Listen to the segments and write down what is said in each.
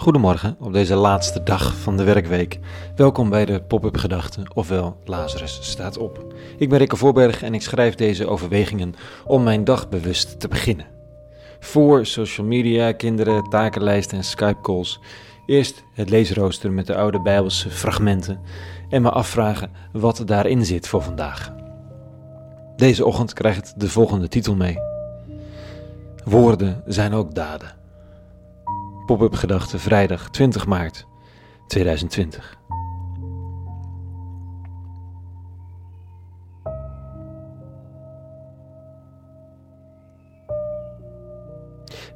Goedemorgen op deze laatste dag van de werkweek. Welkom bij de Pop-up Gedachten, ofwel Lazarus staat op. Ik ben Rikke Voorberg en ik schrijf deze overwegingen om mijn dag bewust te beginnen. Voor social media, kinderen, takenlijsten en Skype-calls. Eerst het leesrooster met de oude Bijbelse fragmenten en me afvragen wat daarin zit voor vandaag. Deze ochtend krijgt de volgende titel mee. Woorden zijn ook daden. Pop-up gedachte vrijdag 20 maart 2020.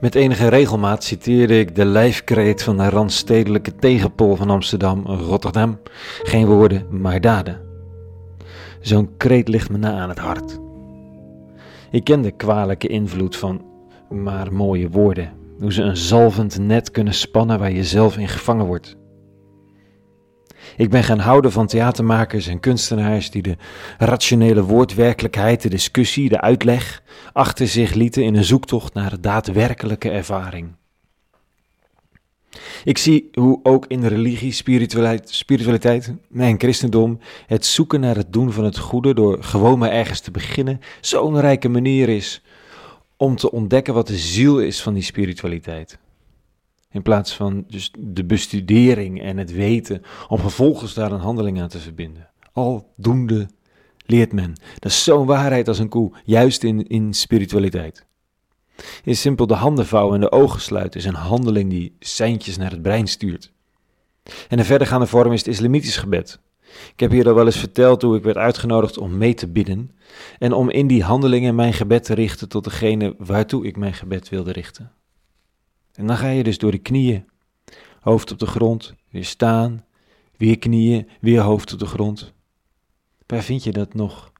Met enige regelmaat citeerde ik de lijfkreet van de randstedelijke tegenpol van Amsterdam, Rotterdam. Geen woorden, maar daden. Zo'n kreet ligt me na aan het hart. Ik ken de kwalijke invloed van maar mooie woorden, hoe ze een zalvend net kunnen spannen waar je zelf in gevangen wordt. Ik ben gaan houden van theatermakers en kunstenaars die de rationele woordwerkelijkheid, de discussie, de uitleg achter zich lieten in een zoektocht naar de daadwerkelijke ervaring. Ik zie hoe ook in religie, spiritualiteit, en christendom het zoeken naar het doen van het goede door gewoon maar ergens te beginnen zo'n rijke manier is om te ontdekken wat de ziel is van die spiritualiteit. In plaats van dus de bestudering en het weten, om vervolgens daar een handeling aan te verbinden. Aldoende leert men. Dat is zo'n waarheid als een koe, juist in, in spiritualiteit. Is simpel de handen vouwen en de ogen sluiten is een handeling die seintjes naar het brein stuurt. En een verdergaande vorm is het islamitisch gebed. Ik heb hier al wel eens verteld hoe ik werd uitgenodigd om mee te bidden en om in die handelingen mijn gebed te richten tot degene waartoe ik mijn gebed wilde richten. En dan ga je dus door de knieën, hoofd op de grond, weer staan, weer knieën, weer hoofd op de grond. Waar vind je dat nog?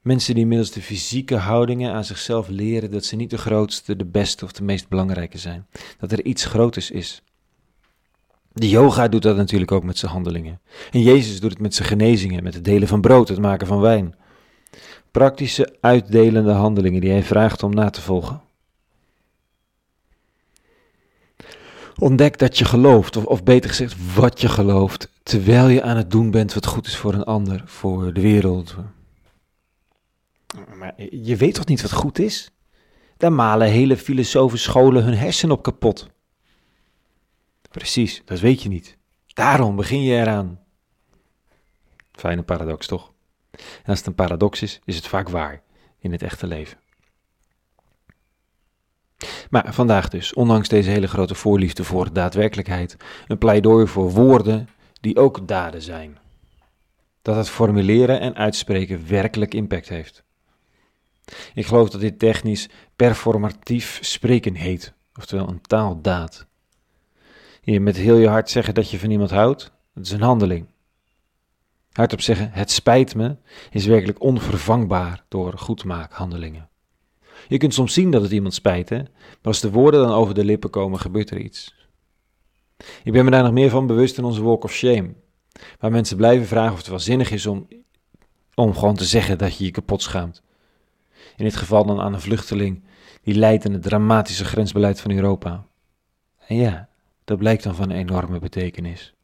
Mensen die middels de fysieke houdingen aan zichzelf leren dat ze niet de grootste, de beste of de meest belangrijke zijn. Dat er iets groters is. De yoga doet dat natuurlijk ook met zijn handelingen. En Jezus doet het met zijn genezingen, met het delen van brood, het maken van wijn. Praktische, uitdelende handelingen die hij vraagt om na te volgen. Ontdek dat je gelooft, of, of beter gezegd, wat je gelooft, terwijl je aan het doen bent wat goed is voor een ander, voor de wereld. Maar je weet toch niet wat goed is? Daar malen hele filosofische scholen hun hersenen op kapot. Precies, dat weet je niet. Daarom begin je eraan. Fijne paradox, toch? En als het een paradox is, is het vaak waar in het echte leven. Maar vandaag dus, ondanks deze hele grote voorliefde voor daadwerkelijkheid, een pleidooi voor woorden die ook daden zijn. Dat het formuleren en uitspreken werkelijk impact heeft. Ik geloof dat dit technisch performatief spreken heet, oftewel een taaldaad. Je met heel je hart zeggen dat je van iemand houdt, dat is een handeling. Hardop zeggen, het spijt me, is werkelijk onvervangbaar door goedmaakhandelingen. Je kunt soms zien dat het iemand spijt, hè? maar als de woorden dan over de lippen komen, gebeurt er iets. Ik ben me daar nog meer van bewust in onze walk of shame, waar mensen blijven vragen of het wel zinnig is om, om gewoon te zeggen dat je je kapot schaamt. In dit geval dan aan een vluchteling die leidt in het dramatische grensbeleid van Europa. En ja, dat blijkt dan van enorme betekenis.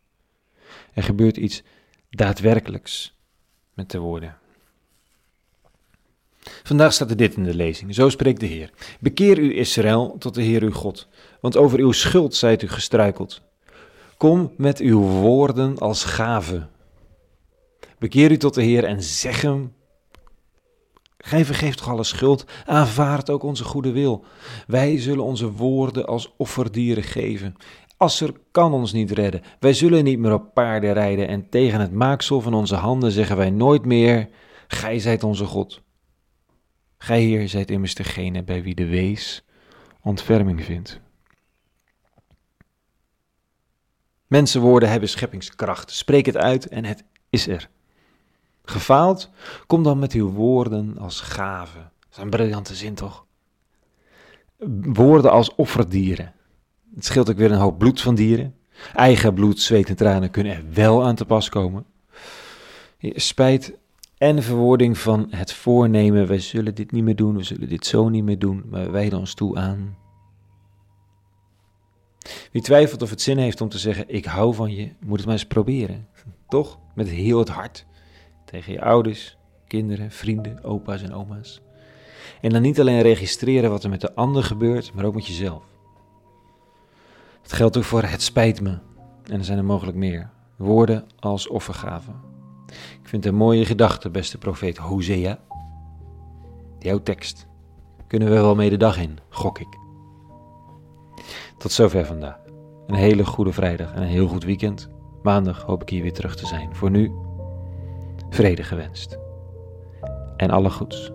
Er gebeurt iets daadwerkelijks met de woorden. Vandaag staat er dit in de lezing. Zo spreekt de Heer. Bekeer u Israël tot de Heer uw God, want over uw schuld zijt u gestruikeld. Kom met uw woorden als gave. Bekeer u tot de Heer en zeg hem Gij vergeeft toch alle schuld, aanvaard ook onze goede wil. Wij zullen onze woorden als offerdieren geven. Asser kan ons niet redden. Wij zullen niet meer op paarden rijden en tegen het maaksel van onze handen zeggen wij nooit meer, Gij zijt onze God. Gij, Heer, zijt immers degene bij wie de wees ontferming vindt. Mensenwoorden hebben scheppingskracht. Spreek het uit en het is er. Gefaald? Kom dan met uw woorden als gave. Dat is een briljante zin, toch? Woorden als offerdieren. Het scheelt ook weer een hoop bloed van dieren. Eigen bloed, zweet en tranen kunnen er wel aan te pas komen. Spijt en verwoording van het voornemen, wij zullen dit niet meer doen, we zullen dit zo niet meer doen, maar wij wijden ons toe aan Wie twijfelt of het zin heeft om te zeggen: Ik hou van je, moet het maar eens proberen. Toch? Met heel het hart. Tegen je ouders, kinderen, vrienden, opa's en oma's. En dan niet alleen registreren wat er met de ander gebeurt, maar ook met jezelf. Het geldt ook voor het spijt me. En er zijn er mogelijk meer. Woorden als offergave. Ik vind een mooie gedachte, beste profeet Hosea. Jouw tekst. Kunnen we wel mee de dag in, gok ik. Tot zover vandaag. Een hele goede vrijdag en een heel goed weekend. Maandag hoop ik hier weer terug te zijn. Voor nu, vrede gewenst. En alle goeds.